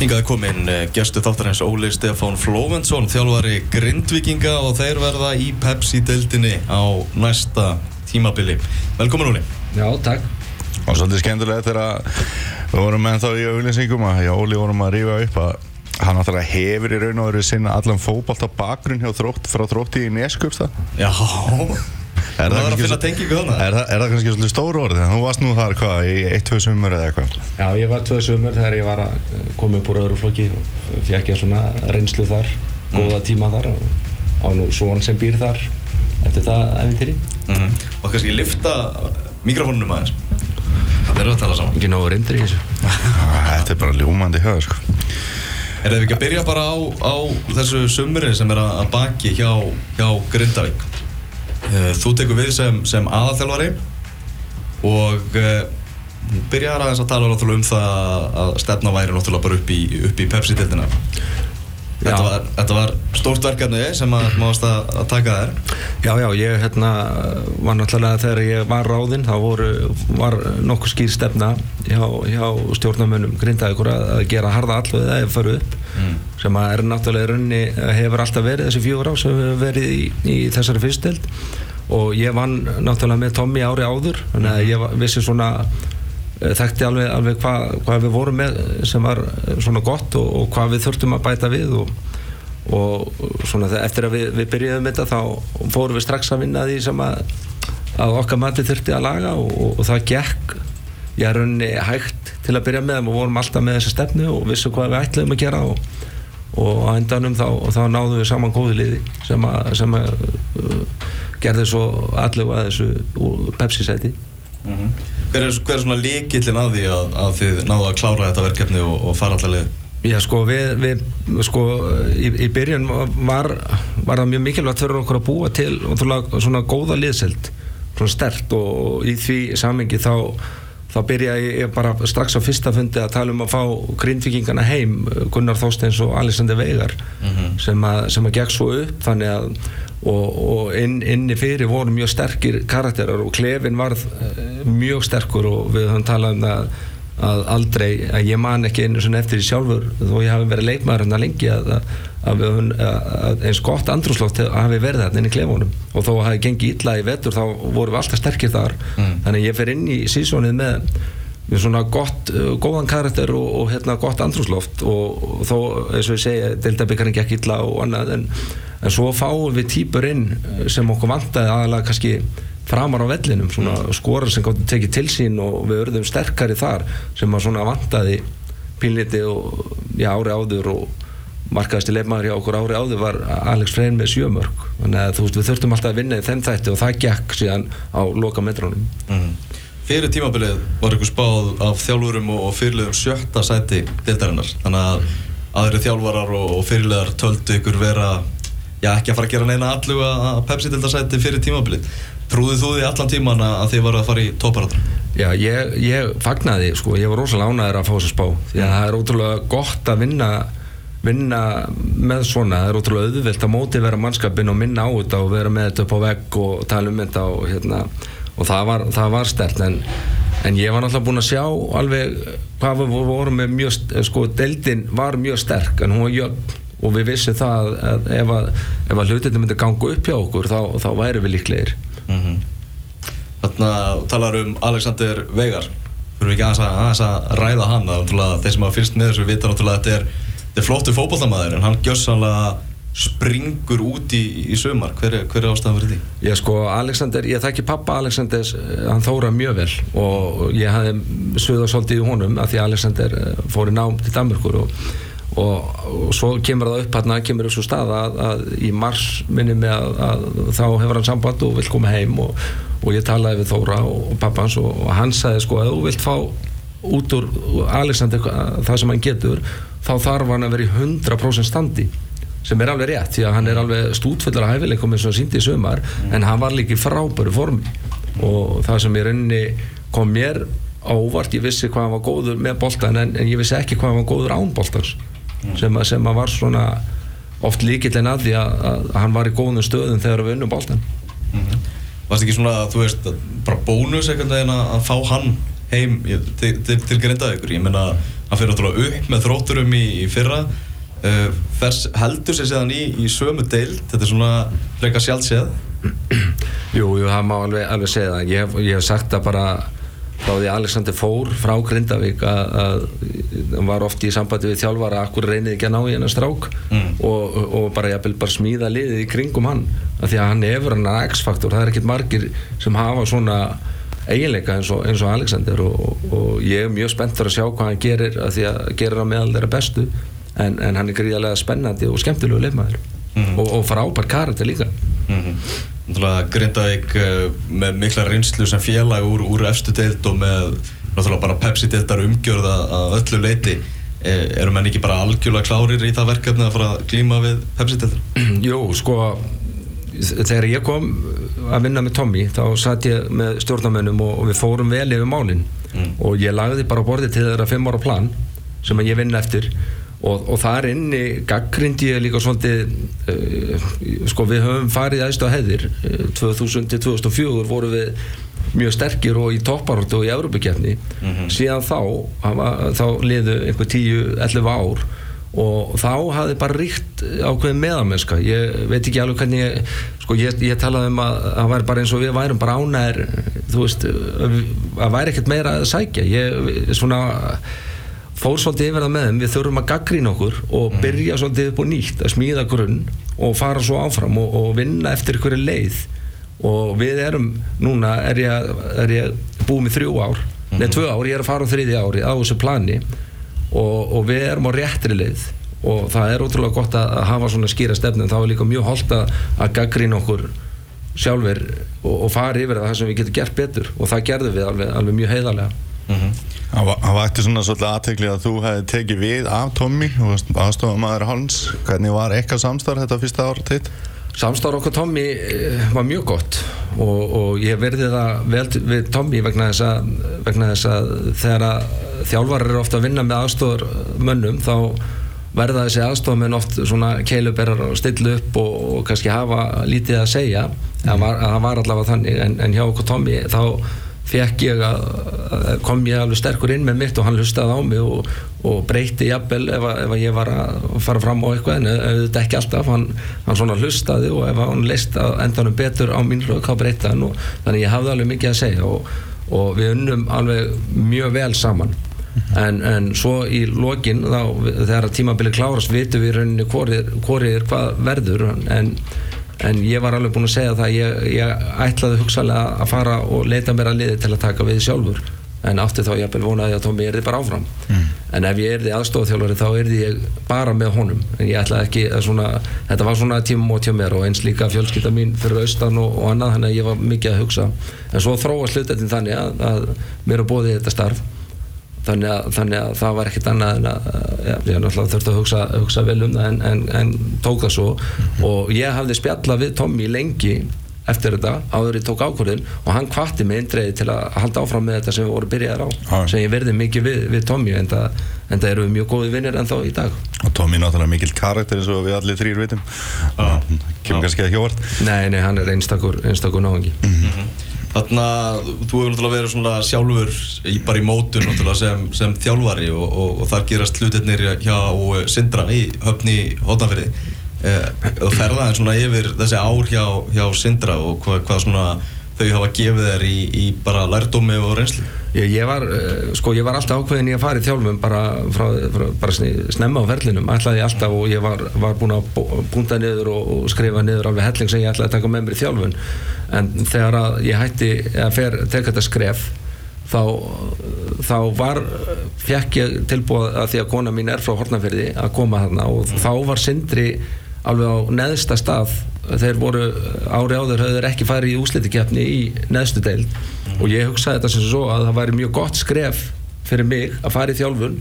Hingaði komin gestu þáttarins Óli Stefán Flóvensson, þjálfari Grindvikinga og þeir verða í Pepsi-deildinni á næsta tímabili. Velkomin Óli. Já, takk. Og svolítið skemmtilegt þegar við vorum með þá í auðlinsingum að já, Óli vorum að rífa upp að hann náttúrulega hefur í raun og veru sinna allan fókbalt á bakgrunn hjá þrótt frá þrótti í Neskjöpsta. Já, það var að finna tengingu þannig. Er, það- er það kannski svolítið stóru orðið? Þú varst nú þar hvað, í eitt, tvö sumur eða eitthvað? Já, ég var tvö sumur þegar ég var að koma upp úr öðru flokki og fekk ég svona reynslu þar, góða tíma þar á nú svon sem býr þar eftir það æfintýri. Mm Og kannski lifta mikrofónunum aðeins. Það við að tala saman. Ekki nógu reyndir í þessu. Þetta er bara ljúmandi höfð, sko. Er það ekki að byrja bara á, á þessu sumri sem er að baki hjá, hjá Grindavík? Eh, Þú tekur við sem, sem aðalþjálfari og uh, byrjar aðeins að tala um það að stefna væri náttúrulega bara upp í, í Pepsi-dildina. Þetta var, þetta var stórt verkefni sem að mást að, að taka þær. Já, já, ég hérna var náttúrulega þegar ég var ráðinn þá voru, var nokkuð skýr stefna hjá, hjá stjórnarmönnum grindaðið að, að gera harða allu eða ef fyrir upp Mm. sem að er náttúrulega í rauninni hefur alltaf verið þessi fjögur ár sem hefur verið í, í þessari fyrstild og ég vann náttúrulega með Tommy ári áður þannig að ég var- vissi svona eh, þekkti alveg, alveg hvað hva við vorum með sem var eh, svona gott og, og hvað við þurftum að bæta við og, og svona þegar eftir að við, við byrjuðum þetta þá fórum við strax að vinna því sem að, að okkar mati þurfti að laga og, og, það gekk ég er rauninni hægt til að byrja með og vorum alltaf með þessa stefnu og vissum hvað við ætlaðum að gera og, á endanum þá, þá náðum við saman góðu liði sem að, sem að uh, gerði svo að þessu úr Pepsi-sæti Hver er, hver er svona líkillin að því að, að þið náðu að klára þetta verkefni og, og fara allar leið? Já sko við, við sko í, í byrjun var, var það mjög mikilvægt fyrir okkur að búa til ótrúlega svona góða liðseld svona stert og í því samengi þá þá byrjaði ég bara strax á fyrsta fundi að tala um að fá grindvikingana heim Gunnar Þorsteins og Alexander Veigar sem, að, sem að gegn svo upp þannig að og, og inn, inni fyrir voru mjög sterkir karakterar og klefin varð eh, mjög sterkur og við höfum talað um það að aldrei, að ég man ekki einu svona eftir því sjálfur þó ég hafi verið leikmaður hérna lengi að, að, að, við höfum- að eins gott andrúsloft hafi verið þarna inn í klefunum. Og þó hafi gengið illa í vetur þá vorum við alltaf sterkir þar. Þannig að ég fer inn í sísónið með svona gott, uh, góðan karakter og, og hérna gott andrúsloft og, og þó, eins og ég segi, deildabikkarinn gekk illa og annað en, en svo fáum við típur inn uh, sem okkur vantaði aðalega kannski framar á vellinum, svona skorar sem gáttu tekið til sín og við örðum sterkari þar sem að svona vantaði pínliti og já, ári áður og markaðasti leifmaður hjá okkur ári áður var Alex Freyr með sjömörk þannig að þú veist við þurftum alltaf að vinna í þeim þætti og það gekk síðan á loka metrónum Fyrir tímabilið var ykkur spáð af þjálfurum og fyrirliðum sjötta sæti deildarinnar. Þannig að aðri þjálfarar og, fyrirliðar töldu ykkur vera já, ekki að fara að gera neina allu að Pepsi deildarsæti fyrir tímabilið. Trúðið þú því allan tíman að þið varu að fara í tóparáttur? Já, ég, ég fagnaði, sko, ég var rosalega ánæður að fá þess að spá. Því að það er ótrúlega gott að vinna vinna með svona. Það er ótrúlega auðvelt að mótivera mannskapin og minna á þetta og vera með þetta upp á vegg og tala um þetta og hérna og það var, það var stert en, en ég var náttúrulega búinn að sjá alveg hvað við vorum með mjög st- sko, deildin var mjög sterk en hún var jöfn. Og við vissum það að ef að, að hlutinni myndi ganga upp hjá okkur þá, þá væri við líklegir. Þarna talar um Alexander Veigar. Fyrir ekki aðeins að, aðeins að ræða hann? Þeir sem hafa fyrst með þessu vita náttúrulega að þetta er, er flottu fótballtamaður en hann gjössanlega springur út í, í sumar hver er, hver er ástæðan fyrir því? Ég sko, Alexander, ég þekki pappa Alexanders, eh, hann þóra mjög vel og ég hafði suða svolítið í honum af því að Alexander eh, fór í nám til Danmörkur og, og, og svo kemur það upp hérna, kemur svo stað að, að í mars minni með að, að þá hefur hann samband og vill koma heim og, og ég talaði við Þóra og, pappa hans og, hann sagði sko að þú vilt fá út úr Alexander það sem hann getur þá þarf hann að vera í 100% standi sem er alveg rétt því að hann er alveg stútfullur að hæfileikum eins og síndi í sumar en hann var líka í frábæru formi. Og það sem í rauninni kom mér á óvart, ég vissi hvað hann var góður með boltan en, en ég vissi ekki hvað hann var góður án boltans. Sem, að, sem að var svona oft líkillin að því að, að hann var í góðum stöðum þegar við unnum boltan Varst ekki svona, þú veist, bara bónus veginn að að fá hann heim til, til, til Grindavíkur? Ég meina hann fyrir náttúrulega upp með þrótturum í, í fyrra uh, fers, heldur sér séðan í, í sömu deild. Þetta er svona fleika sjálfséð. Jú, jú, það má alveg, alveg segja það. Ég hef, ég hef sagt það bara frá því að Alexander fór frá Grindavík að, að hann var oft í sambandi við þjálfara akkur reynið ekki að ná í hennar strák? Mm. og, og bara, jafnvel bara smíða liðið í kringum hann. Af því að hann hefur hann að X-faktor. Það er ekkert margir sem hafa svona eiginleika eins og, eins og Alexander. Og, og, og ég er mjög spenntur að sjá hvað hann gerir af því að gerir hann meðal þeirra bestu en, en hann er gríðarlega spennandi og skemmtilegu leifmaður Mhm. og, og frábær karakter líka mm Náttúrulega Grindavík uh, með mikla reynslu sem félag úr, úr efstu deild og með bara Pepsi-deildar umgjörða að öllu leiti eh, eru menn ekki bara algjörlega klárir í það verkefni að fara að glíma við Pepsi-deildar? Jú, sko þegar ég kom að vinna með Tommy þá satt ég með stjórnarmönnum og, og við fórum vel yfir málin Mm. og ég lagði bara á borðið til þeirra fimm ára plan sem ég vinna eftir og, og þar inni gaggrindi ég líka svolítið uh, sko við höfum farið aðstu að hefðir uh, 2000 til 2004 vorum við mjög sterkir og í topparhóttu og í Európa-kefni Mhm. síðan þá hafa, þá liðu einhver 10-11 ár og þá hafði bara ríkt ákveðin meðamennska ég veit ekki alveg hvernig ég, sko, ég, ég talaði um að það væri bara eins og við værum bara ánæðir þú veist, að væri ekkert meira að sækja. Ég svona fór svolítið yfir það með þeim við þurfum að gaggrína okkur og byrja svolítið upp og nýtt að smíða grunn og fara svo áfram og, og vinna eftir einhverju leið. Og við erum núna er ég, er ég búið með þrjú ár. Nei, tvö ár, ég er að fara á þriði ári á þessu plani. Og, og við erum á réttri leið. Og það er ótrúlega gott að, hafa svona skýra stefnu en þá er líka mjög holdt að, gaggrína okkur sjálfur og, og fara yfir það sem við getum gert betur. Og það gerðum við alveg, alveg mjög heiðarlega. Það va- það vakti svona svolítið aðtekli að þú hefði tekið við af Tommy og aðstofum maður hans hvernig var eitthvað samstarf þetta fyrsta ára þitt? Samstára okkar Tommy eh, var mjög gott og, og ég verði það vel við Tommy vegna þess að, vegna þess að þegar að þjálfarar eru ofta að vinna með aðstofamönnum þá verða þessi aðstofamenn oft svona keiluberar og stilla upp og, og kannski hafa lítið að segja. Það var, var allavega þannig en, en hjá okkur Tommy þá fekk ég að, að kom ég alveg sterkur inn með mitt og hann hlustaði á mig og, og breyti jafnvel ef, ef ég var að fara fram á eitthvað en auðvitað ekki alltaf, hann, hann svona hlustaði og ef hann leist að endanum betur á mín rauk þá breyti hann og þannig ég hafði alveg mikið að segja og, og við unnum alveg mjög vel saman. En, en svo í lokin þá þegar tímabili klárast vitum við í rauninni hvorið er hvað verður. En En ég var alveg búinn að segja það að ég, ég ætlaði hugsalega að fara og leita mér að liði til að taka við sjálfur. En átti þá ég vonaði að Tómi erði bara áfram. En ef ég erði aðstofþjálfari þá erði ég bara með honum. En ég ætlaði ekki að svona þetta var svona tímum og mér og eins líka fjölskylda mín fyrir austan og, og annað þannig að ég var mikið að hugsa. En svo þróa slutetinn þannig að, að mér er bóðið þetta starf þannig að, þannig að það var ekkert annað en að ja, ég náttúrulega þurfti að hugsa, hugsa vel um það en, en, en tók það svo. Og ég hafði spjallað við Tommy lengi eftir þetta áður ég tók ákvörðin og hann kvatti mig eindreiði til að halda áfram með þetta sem við vorum byrjaðar á Já. sem ég verði mikið við, við Tommy en það, en það eru við mjög góði vinnir ennþá í dag. Og Tommy náttúrulega mikill karakter eins og við allir þrýr vitum. Já. Kemur Já. kannski ekki óvart. Nei, nei, hann er einstakur, einstakur náðingi Þarna, þú hefur náttúrulega verið svona sjálfur í, bara í mótun náttúrulega sem, sem þjálfari og, og, og þar gerast hlutirnir hjá eh, Sindra í höfni Hóttanfyrði eh, og ferða en svona yfir þessi ár hjá, hjá Sindra og hvað, hvað svona þau hafa gefið þér í, í bara lærdómi og reynslu? Ég, ég, var, eh, sko, ég var alltaf ákveðin í að fara í þjálfum bara, frá, frá, bara snemma á ferlinum ætlaði alltaf og ég var, var búinn að bú- búnda niður og, og skrifa niður alveg helling sem ég ætlaði að taka með mér í þjálfun. En þegar að ég hætti að fer, teka þetta skref þá, þá var fekk ég tilbúið að því að kona mín er frá Hortnafyrði að koma þarna og þá var Sindri alveg á neðsta stað þeir voru ári áður höfður ekki farið í úslitikefni í neðstu deild. Og ég hugsaði þetta sem svo að það væri mjög gott skref fyrir mig að fara í þjálfun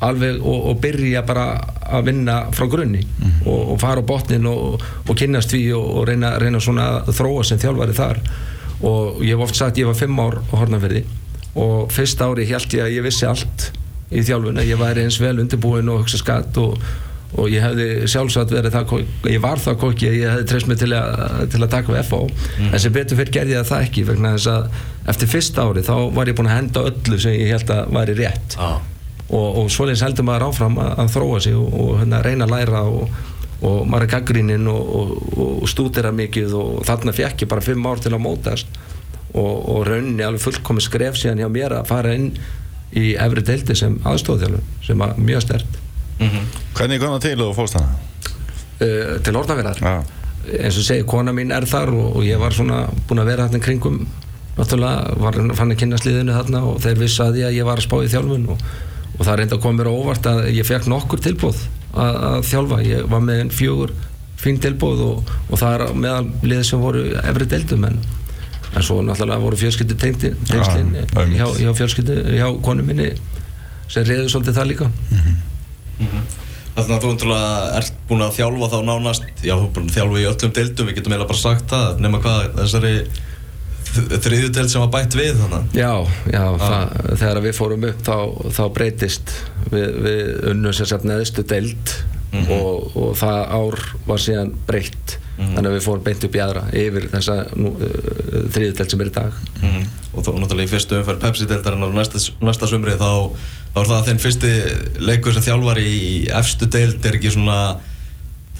alveg og, og byrja bara að vinna frá grunni og, og fara á botnin og, og kynnast því og, reyna, reyna svona að þróa sem þjálfari þar. Og ég hef oft sagt ég var fimm ár á Hortnafyrði og fyrsta ári held ég að ég vissi allt í þjálfun að ég væri eins vel undirbúin og hugsa skatt og, og ég hefði sjálfsagt verið það ég var það kokki að ég hefði treyst mig til að, til að taka við FH en sem betur fyrir gerði ég það ekki vegna þess að eftir fyrsta ári þá var ég búin að henda öllu sem ég held að væri rétt. Já. og, og svoleiðis heldur maður áfram að, að þróa sig og, og hérna, reyna að læra og, og maður er gaggríninn og, stúdera mikið og þarna fekk ég bara fimm ár til að mótast. Og, og rauninni alveg fullkomi skref síðan hjá mér að fara inn í efri deildi sem aðstofþjálfur sem var mjög stert Mhm. Hvernig kom það til og fórst hana? uh, til orðaverðar Já. eins og segi, kona mín er þar og, og ég var svona búin að vera þarna kringum náttúrulega, var, fann að kynna sliðinu þarna og þeir vissi að ég, að ég var að spá í þjálfun og, og það reynda að koma mér á óvart að ég fekk nokkur tilbúð að, að þjálfa, ég var með einn fjögur fín tilbúð og, og það er meðal liðið sem voru efri deildum en, en svo náttúrulega voru fjölskyldu tengslin Já, einmitt. hjá, hjá fjölskyldu, hjá konu minni sem reyður svolítið það líka Þannig að þú náttúrulega ert búin að þjálfa þá nánast, já þú er búin að þjálfa í öllum deildum, við getum eiginlega bara sagt það, nema hvað þessari þriðju deild sem var bætt við þannig. Já, já það, þegar við fórum upp þá, þá breytist. Við, við unnum sér satt neðstu deild og, og það ár var síðan breytt þannig að við fórum beint upp í aðra yfir þessa uh, þriðju deild sem er í dag. Mm. Og þá náttúrulega í fyrstu umferð Pepsi-deildarinn á næsta, næsta sumri þá, þá er það þinn fyrsti leikur sem þjálfar í efstu deild. Er ekki svona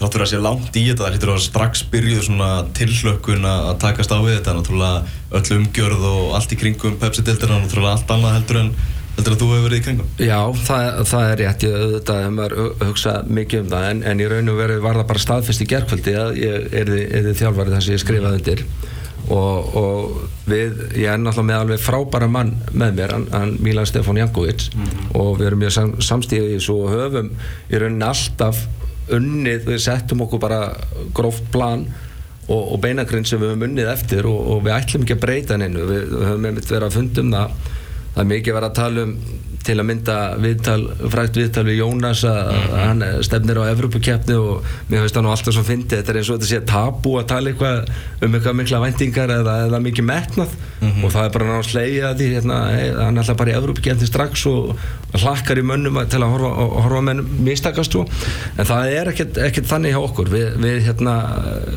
þáttur að sé langt í þetta, það hlýtur að strax byrjuð svona tilhlökkun að takast á við þetta. Náttúrulega öll umgjörð og allt í kringum Pepsi-deildarinn náttúrulega allt annað heldur en heldur en þú hefur verið í kringum? Já, það, það er rétt, ég auðvitað hef maður hu- hugsað mikið um það en, en í raun og veru var það bara staðfest í gerkvöldi að ég erði, erði þjálfari þar sem ég skrifaði undir. Og, og við, ég er náttúrulega með alveg frábæra mann með mér, hann, hann Milan Stefán Jankovic. Og við erum mjög sam, samstíðið í þessu og höfum í rauninni alltaf unnið, við settum okkur bara gróft plan og, og beinagrinn sem við höfum unnið eftir og, og við ætlum ekki að breyta hennu við, höfum einmitt verið að funda um það það er mikið verið að tala um til að mynda viðtal, frækt viðtal við Jónas að að hann stefnir á Evrópukeppni og mér finnst það nú alltaf svo fyndið. Þetta er eins og þetta sé tabu að tala eitthvað um eitthvað mikla væntingar eða, eða mikið metnað. Og það er bara náttúrulega slegið að því hérna, hann er alltaf bara í Evrópukeppni strax og hlakkar í mönnum að- til að horfa, að horfa menn mistakast svo. en það er ekkert, ekkert þannig hjá okkur. Við, við hérna,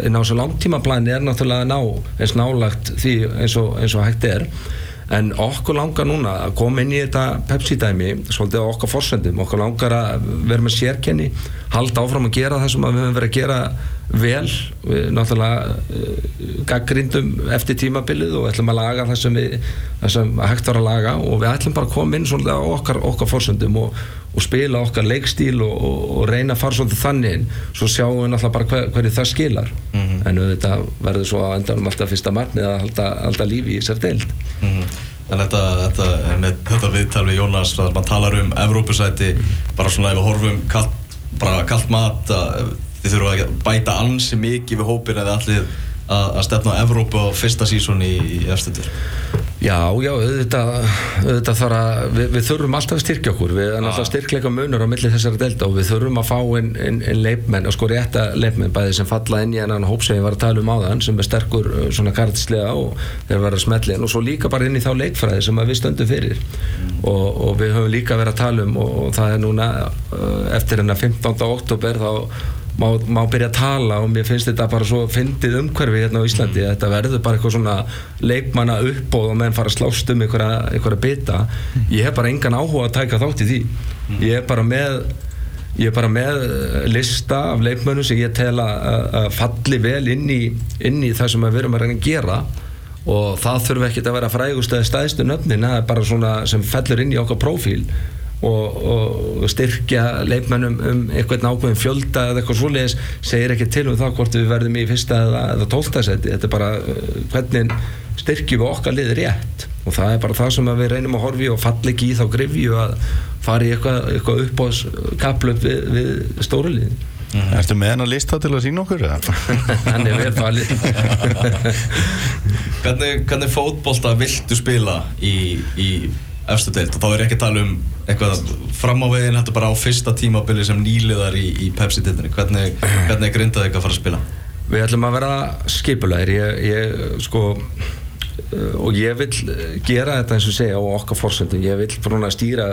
á þessu langtímaplæni er náttúrulega að ná eins nálagt því eins og, eins og hægt er en okkur langar núna að koma inn í þetta Pepsi-dæmi svolítið á okkar forsendum, okkur langar að vera með sérkenni, halda áfram að gera það sem við höfum verið að gera vel. Við náttúrulega uh, gaggrindum eftir tímabilið og ætlum að laga það sem, við, það sem hægt var að laga. Og við ætlum bara að koma inn svolítið á okkar, okkar forsendum og, og spila okkar leikstíl og, og, og reyna að fara svolítið þannig inn. Svo sjáum við náttúrulega bara hver, hverju það skilar. En auðvitað verður svo að endanum alltaf fyrsta markmið að halda, halda lífi í sér deild. Mhm. En þetta, þetta, þetta viðtal við Jónas þar hann talar um Evrópusæti bara svona ef við horfum kallt, kallt mat þið þurfum að bæta ansi mikið við hópin eða allir að, stefna á Evrópu á fyrsta sísón í, efstundur Já, já, auðvitað, auðvitað þarf að, við, við þurfum alltaf að styrkja okkur, við erum alltaf styrkleika munur á milli þessara delta og við þurfum að fá inn, inn, inn leifmenn, og sko rétta leifmenn, bæði sem falla inn í hennan hóp sem ég var að tala um áðan, sem er sterkur uh, svona kartislega og þeir verða að smetli inn og svo líka bara inn í þá leikfræði sem við stöndum fyrir. Og, og við höfum líka verið að tala um og, og það er núna uh, eftir hennar 15. oktober þá má, má byrja að tala og mér finnst þetta bara svo fyndið umhverfi hérna á Íslandi þetta verður bara eitthvað svona leikmanna uppbóð og menn fara að slást um einhverja, bita. Ég hef bara engan áhuga að tæka þátt í því. Ég er bara með ég er bara með eh, lista af leikmönnum sem ég tel að falli vel inn í, inn í það sem við erum að reyna að gera. Og það þurfi ekkert að vera frægust eða stæðstu nöfnin, það er bara svona sem fellur inn í okkar prófíl og, og styrkja leikmennum um einhvern ákveðin fjölda eða eitthvað svoleiðis segir ekki til um það hvort við verðum í fyrsta eða, eða tóltasæti þetta er bara uh, hvernig styrkjum við okkar liði rétt og það er bara það sem að við reynum að horfi og falli ekki í þá grifju að fara í eitthvað, eitthvað upp á kaplöp við, við stóru liðin Ertu með hennar lista til að sína okkur? eða? hann er vel falið Hvernig, hvernig fótbolta viltu spila í, í efstu deild og þá er ég ekki að tala um eitthvað fram á veginn heldur bara á fyrsta tímabili sem nýliðar í, í Pepsi-deildinni hvernig, hvernig er grindað eitthvað að fara að spila? Við ætlum að vera skipulegir ég, ég sko uh, og ég vil gera þetta eins og segja á okkar fórsöndum, ég vil frá að stýra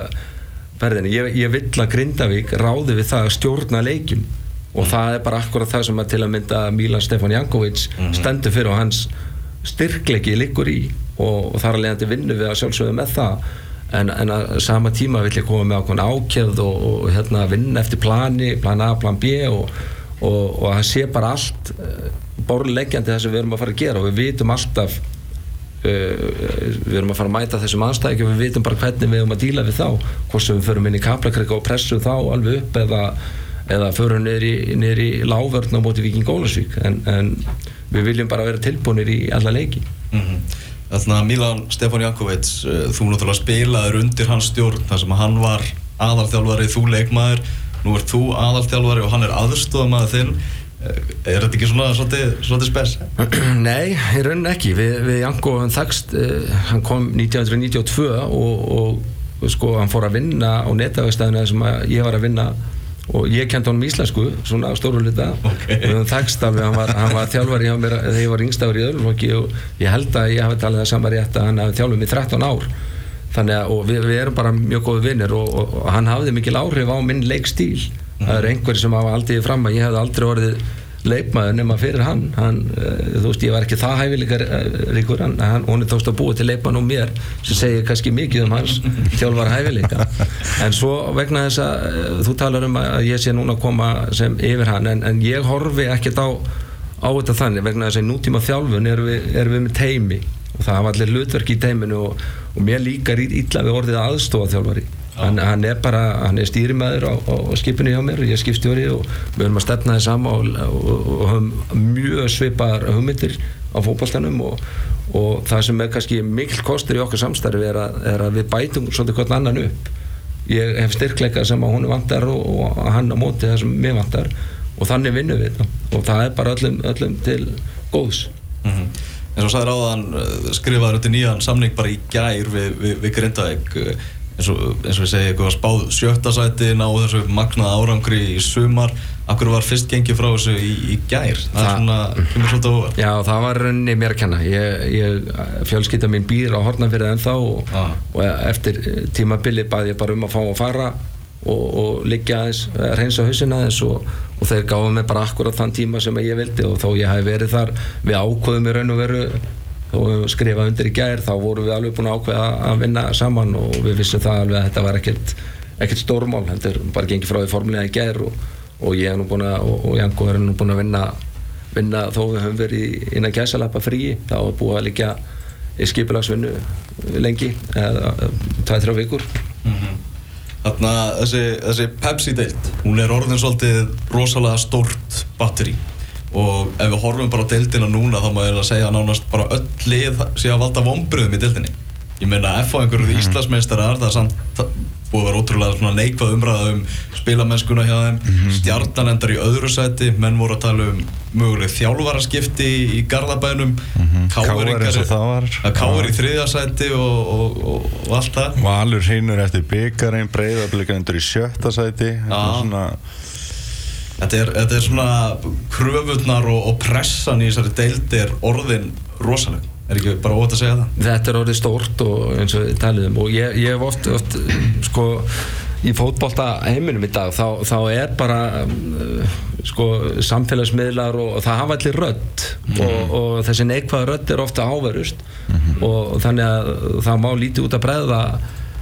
ferðinni, ég, ég vil að Grindavík ráði við það að stjórna leikjum. Og það er bara akkurat það sem að til að mynda Milan Stefán Jankovic stendur fyrir og hans styrkleiki liggur í og, og þar að leiðandi vinnu við að sjálfsögðu með það. En, en að sama tíma vill ég koma með ákveðin ákjöð og, og hérna, vinna eftir plani, plan A, plan B og, og, og það sé bara allt uh, borðleggjandi það sem við erum að fara að gera. Og við vitum alltaf uh, við erum að fara að mæta þessum anstækjum við vitum bara hvernig við erum að díla við þá. Hvort sem við förum inn í kaplakrika og pressum þá alveg upp eða, eða förum niður í, lágvörn á móti Viking Gólasvík en, en við viljum bara vera tilbúinir í alla leiki. Mhm. Þannig að Milan Stefán Jankovic, uh, þú náttúrulega spilaður undir hans stjórn þar sem hann var aðalþjálfari, þú leikmaður, nú ert þú aðalþjálfari og hann er aðstofamaður þinn. Uh, Er þetta ekki svona svolítið, spes? Nei, í rauninni ekki við, við Janko hann þakst uh, hann kom 1992 og, og sko hann fór að vinna á netavegstæðinu sem ég var að vinna og ég kent honum íslensku svona á stóru hluta. Ok. og við höfum þakst af hann var, hann var þjálfari hjá mér þegar ég var yngstafur í öðruflokki og ég held að ég hafi talið það saman rétt að hann hafi þjálfað mig 13 ár. Þannig að við, við erum bara mjög góði vinnir og, og, og hann hafði mikil áhrif á minn leikstíl. Það er einhverjir sem hafa aldrei fram að ég hefði aldrei orðið leikmaður nema fyrir hann, hann uh, þú veist ég var ekki það hæfileikar uh, ríkur. Hann, hann er tókst að búa til leikmann og mér sem segir kannski mikið um hans þjálfar hæfileika. En svo vegna þess að uh, þú talar um að ég sé núna að koma sem yfir hann en, en ég horfi ekkert á á þetta þannig. Vegna þess að nútíma þjálfun erum við, erum við með teimi og það hafa allir hlutverk í teiminu og, og mér líkar í- illa við orðið aðstofa þjálfari hann, hann er bara, hann er stýrimæður á, á, á skipinu hjá mér og ég er skipstjóri og við höfum að stefna þið sama og, og, og höfum mjög svipaðar hugmyndir á fótballstanum og, og það sem er kannski mikil kostur í okkar samstarfi er að, er að við bætum svolítið hvern annan upp. Ég hef styrkleika sem að hún vantar og, og hann á móti það sem mér vantar og þannig vinnum við þetta. Og það er bara öllum, öllum til góðs. Mm En svo sagði ráðan, skrifaður undir nýjan samning bara í gær við, við, við Grindavík eins og, eins og við segja eitthvað spáð sjötta sæti ná þessu magnaða árangri í sumar. Akkur var fyrst gengið frá þessu í, í gær? Það er svona, kemur svolítið óvar Já, það var rauninni mér að kenna. Ég, ég, fjölskylda mín býr á Hortnafjörði ennþá og, og eftir tímabili bað ég bara um að fá að fara og, og liggja aðeins, að reynsa hausina aðeins og, og þeir gáðu mig bara akkurat þann tíma sem ég vildi og þó ég hef verið þar við ákvöðum í raun og veru höfum skrifað undir í gær þá vorum við alveg búin að ákveða að vinna saman og við vissum það alveg að þetta var ekkert, ekkert stórmál, þetta er bara gengið frá því formulega í gær og, og ég er nú búin að og, og Janko er nú búin að vinna vinna þó við höfum verið í- innan gæsalappa fríi þá er búið að liggja í skipulagsvinnu lengi eða tvæð-þrjá vikur. Þarna þessi, þessi Pepsi-deild, hún er orðin svolítið rosalega stórt batteri og ef við horfum bara á deildina núna þá maður að segja nánast bara öll lið sé að valda vombriðum í deildinni. Ég meina F á einhverju mm. Íslandsmeistarar það er samt það búið að vera ótrúlega neikvað umræða um spilamennskuna hjá þeim. Mm. stjarnan endar í öðru sæti menn voru að tala um möguleg þjálfaraskipti í Garðabænum. Mm KR eins og það var. Káur í þriðja sæti og, og, og, og allt það. Valur heinur eftir byggarinn breyðablikandur í sjötta sæti Þetta er Þetta er, svona kröfurnar og, og pressan í þessari deild er orðin rosaleg. Er ekki bara ótt að segja það? þetta er orðið stórt og eins og taliðum og ég, ég hef oft, oft sko í fótbolta heiminum í dag þá, þá er bara um, sko samfélagsmiðlar og, og það hafa allir rödd. Og, og þessi neikvæða rödd er ofta áverust. Og þannig að það má lítið út að bregða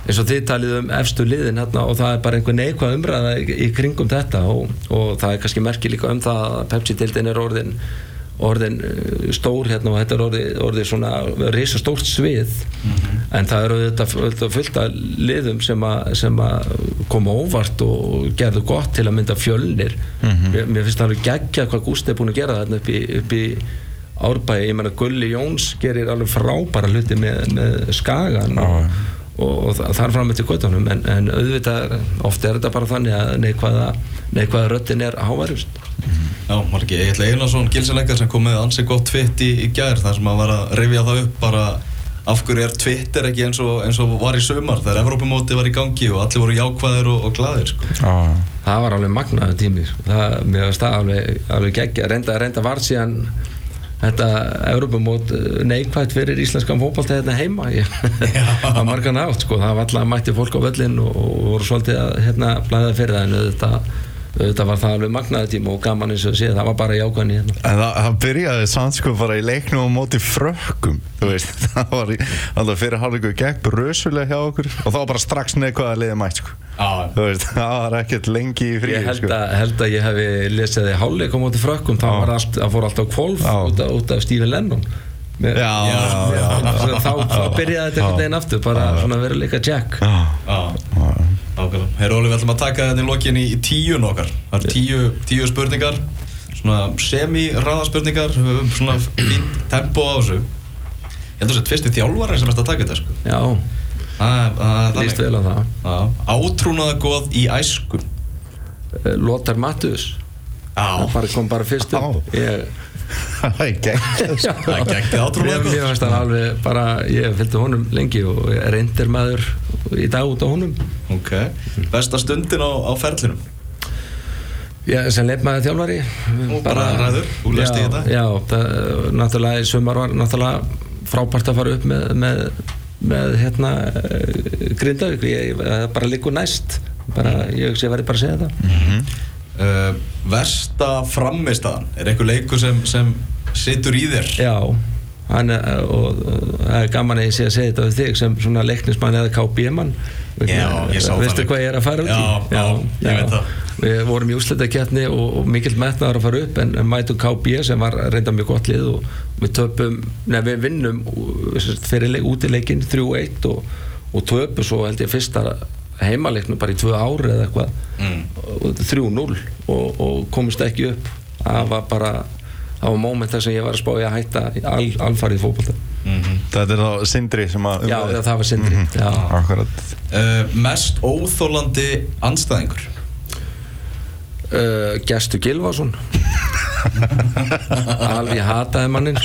eins og þið talið um efstu liðin hérna, og það er bara einhver neikvæð umræða í, í kringum þetta og, og það er kannski merki líka um það að Pepsi-dildin er orðin orðin uh, stór hérna og þetta er orðið, orðið svona risa stórt svið en það eru þetta fullt, af liðum sem að, sem að koma óvart og gerðu gott til að mynda fjölnir. Mér, mér finnst það alveg geggja hvað Gústi er búin að gera þarna upp í, upp í árbæði, ég meina Gulli Jóns gerir alveg frábæra hluti með, með skagan og, og, þar fram eftir göttunum en, en auðvitað ofta er þetta bara þannig að neikvæða, neikvæða röddin er hávarust Já, Marki Egil Einarsson, gilsileikar sem kom með ansi gott tvitt í, í gær þar sem að var að rifja það upp bara af hverju er Twitter ekki eins og, eins og var í sumar þegar Evrópumóti var í gangi og allir voru jákvæðir og, og glaðir sko. Já, það var alveg magnaður tími sko. það, mér varst það alveg, alveg geggja reynda, reynda var síðan þetta Europamót eh, neikvægt fyrir íslenskan fótbolta hérna heima. Á margan átt sko. það var alltaf mætti fólk á völlin og, og voru svolítið að hérna blæða fyrir það en auðvitað, þetta var það alveg magnaði tíma og gaman eins og sé það var bara í hérna. En það, það byrjaði samt sko bara í leiknum á móti frökkum veist, það var alltaf fyrir hálfleiku gegn brösulega hjá okkur og var bara strax neikvæða liðið mætt sko það var ekkert lengi í frí ég held sko. að, held að ég hefði lesið þið hálfleik á móti frökkum það, var allt, það fór alltaf kvolf út, af- út af Stephen Lennon. Já, já, já, þá, þá byrjaði þetta einhvern veginn aftur bara svona verið leika Jack. Já, já, ákveðlega. Herra Óli, við ætlum að taka þetta í lokin í, í tíun okkar. Það eru tíu, tíu spurningar, svona semi-raða spurningar, við höfum svona fínt tempo á þessu. Ég held að þetta fyrsti þjálfari sem erst að taka þetta, sko. já, Það það er líst vel á það. Já. Átrúnaða góð í æsku. Eh, Lothar Matthäus það kom bara fyrst upp. Ég, það er gegn það er geggjað átrúnaða Mér- góð. Mér fannst hann alveg bara, ég fylgdi honum lengi og reyndir maður í dag út á honum. Ok, besta stundin á, á ferlinum. Já, sem leifmaði þjálfari. Og bara ræður, þú lest í þetta? Já, það, náttúrulega í sumar var náttúrulega frábært að fara upp með, með, með hérna eh, Grindavík, ég, það bara liggur næst. Bara, ég sé verið bara að segja það. Uh, versta frammistaðan, er einhver leikur sem, sem situr í þér? Já, og það er gaman að ég sé að segja þetta við þig sem svona leiknismann eða KB-mann Já, Veistu hvað ég er að fara út í? Já, já, ég veit það. Við vorum í úsletaketni og, og mikill metnaður að fara upp en, mætu KB sem var reynda mjög gott lið og við töpum, neða við vinnum fyrir leik, útileikin 3-1 og, og töpum svo held ég fyrsta heimaleiknum bara í tvö ári eða eitthvað Mm. og 3-0 og, og komist ekki upp það var bara var móment þar sem ég var að spá ég að hætta í al, alfarið fótbolta. Mm þetta er þá Sindri sem að já það var sindri. Já. Akkurat. Uh, mest óþólandi anstæðingur? Uh, Gestu Gilvason alveg hataði mannin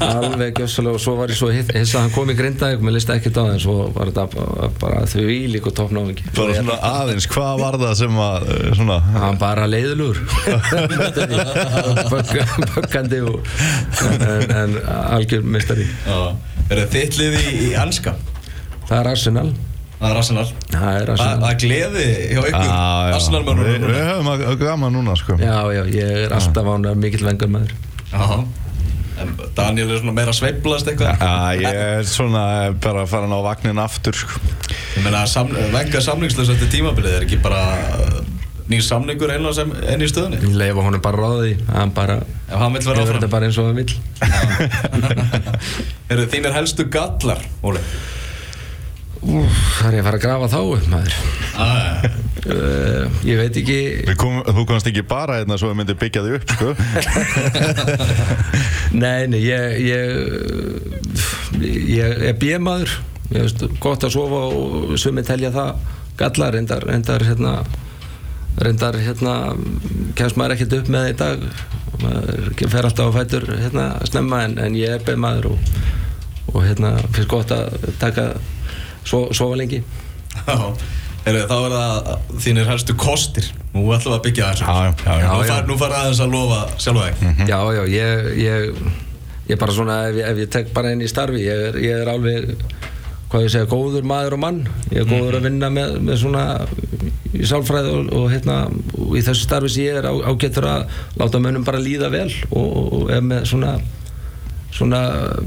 alveg gjössalega og svo var ég svo hitt hissa að hann kom í grindaðið mér listi ekkert á það en svo var þetta bara, bara þau í líka toppnáðingi bara svona aðeins, hvað var það sem að uh, svona hann bara böggandi og, en, en algjör mistari Já. Er það þitt lið í, í anska? það er Arsenal Það er Arsenal. það er Það Arsenal. Það er gleði hjá ykkur. Já, já. Arsenal við, höfum að, að gama núna sko. Já já ég er alltaf ánað mikill vengar maður. Já. En Daniel er svona meira sveiplast eitthvað? Já, ég er svona bara farin á vagnin aftur sko. Ég meina sam, venga samningslaus eftir tímabilið er ekki bara uh, nýr samningur einlega sem enn í stöðunni? Ég leifa honum bara ráði hann bara Ef hann vill vera hefur þetta áfram. bara eins og hann vill. Eru þínir helstu gallar, Óli? Það er að fara að grafa þá upp maður? Ah, uh, ég veit ekki. Kom, Þú komst ekki bara hérna svo við myndum byggja þig upp sko. nei, nei, ég ég, ég er veist, gott að sofa og sumi telja það galla reyndar, reyndar hérna reyndar hérna kemst maður ekkert upp með það í dag. Maður fer alltaf á fætur hérna snemma en, en ég er bíemaður og, og hérna finnst gott að taka sofa lengi. Já, Heru, þá er það þínir helstu kostir. Nú ætlum við að byggja þessu. Já, já, já, já. Nú far, nú far aðeins að lofa sjálfa þig. Já, já, ég, ég, ég bara svona, ef ég, ef ég tek bara inn í starfi, ég er, ég er alveg, hvað ég segja, góður maður og mann. Ég er góður að vinna með, með svona í sálfræði og, og hérna, og í þessu starfi sem ég er á, ágættur að láta mönnum bara líða vel og, og, og er með svona, svona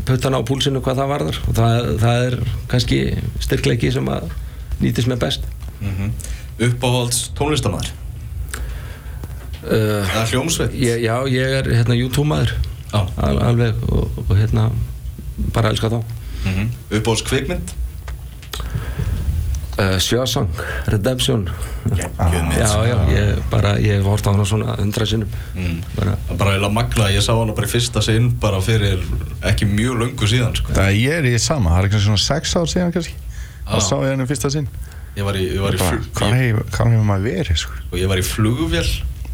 puttana á púlsinu hvað það varðar. Og það, það er kannski styrkleiki sem að nýtist mér best. mm -hmm. Uppáhalds tónlistamæður Uh, Eða hljómsveit ég, já, ég er hérna YouTube-maður, Já. al, alveg, og, og hérna, bara elska þá. mm -hmm. Uppáhalds kvikmynd Uh, Sjösang, Redemption Kjöðmynd Já, já, ég bara, ég hef hort á hana svona hundra sinnum mm. bara, bara eiginlega magna Ég sá hana bara í fyrsta sinn bara fyrir ekki mjög löngu síðan sko. Það ég er í sama, það er ekki svona sex ár síðan kannski Já. Það sá ég henni fyrsta sinn Ég var í, ég var í, Bara, flug, Hvað ég, hefur maður verið sko? og ég var í flugvél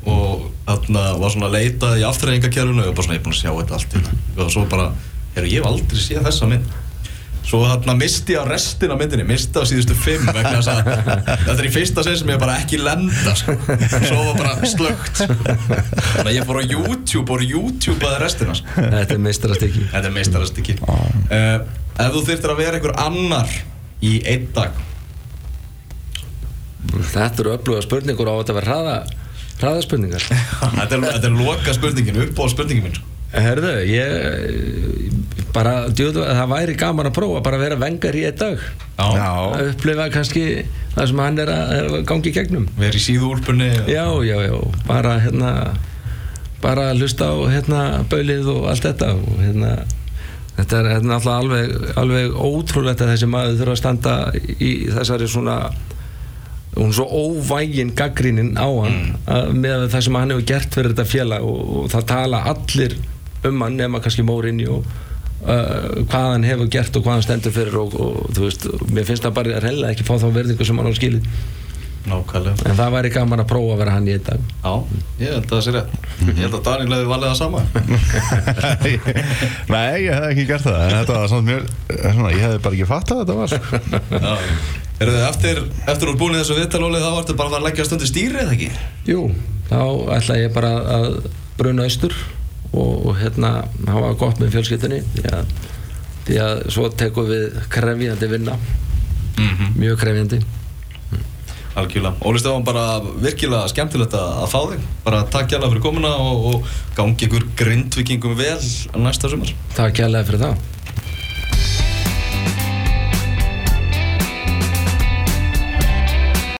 og þarna var svona að leita í afturreyingakerfinu og bara svona ég er búin að sjá þetta allt og svo bara, heyrðu, ég hef aldrei séð þessa mynd svo þarna misti ég á restina af myndinni, misti á síðustu fimm vegna þess að þetta er í fyrsta sinn sem ég bara ekki lenda sko. svo var bara slögt sko. þannig að ég fór á YouTube og YouTube aði restina sko. Þetta er meistarast ekki þetta er meistarast ekki uh, ef þú þyrftir að vera einhver annar í einn dag Þetta eru öfluga spurningur á þetta að vera hraða hraðaspurningar Þetta er, er loka spurningin, upp á spurningin minn sko. Herðu, ég bara, djúðu, það væri gaman að prófa bara að vera vengar í einn dag. Já, að upplifa kannski það sem hann er að, er að gangi í gegnum. Verið í síðúlpunni og... Já, já, já, bara hérna bara að hlusta á hérna baulið og allt þetta og hérna þetta er hérna alltaf alveg, alveg ótrúlegt að þessi maður þurfa að standa í þessari svona hún er svo óvægin gaggrínin á hann að, með það sem hann hefur gert fyrir þetta félag og, og það tala allir um hann nema kannski Mórinni og uh, hvað hann hefur gert og hvað hann stendur fyrir og, og þú veist, mér finnst það bara reynilega ekki fá þá verðingu sem hann á skilið. Nákvæmlega. En það væri gaman að prófa að vera hann í einn dag. Já, ég held að það sé rétt. Ég held að Daniel hefði valið það sama. Nei, ég hef ekki gert það En þetta var samt mjög svona, Ég hefði bara ekki fattað að þetta var sko. Já. Eru þið eftir, eftir úr búin í þessu viðtalóli þá ertu bara að leggja stundi stýri eða ekki? Jú, þá ætla ég bara að bruna austur og, og hérna hafa gott með fjölskyldunni því að, því að svo tekum við krefjandi vinna. Mhm. mjög krefjandi. Algjörlega. Óli Stefán bara virkilega skemmtilegt að fá þig. Bara takk hjá fyrir komuna og, og gangi ykkur grindvikingum vel næsta sumar. Takk kærlega fyrir það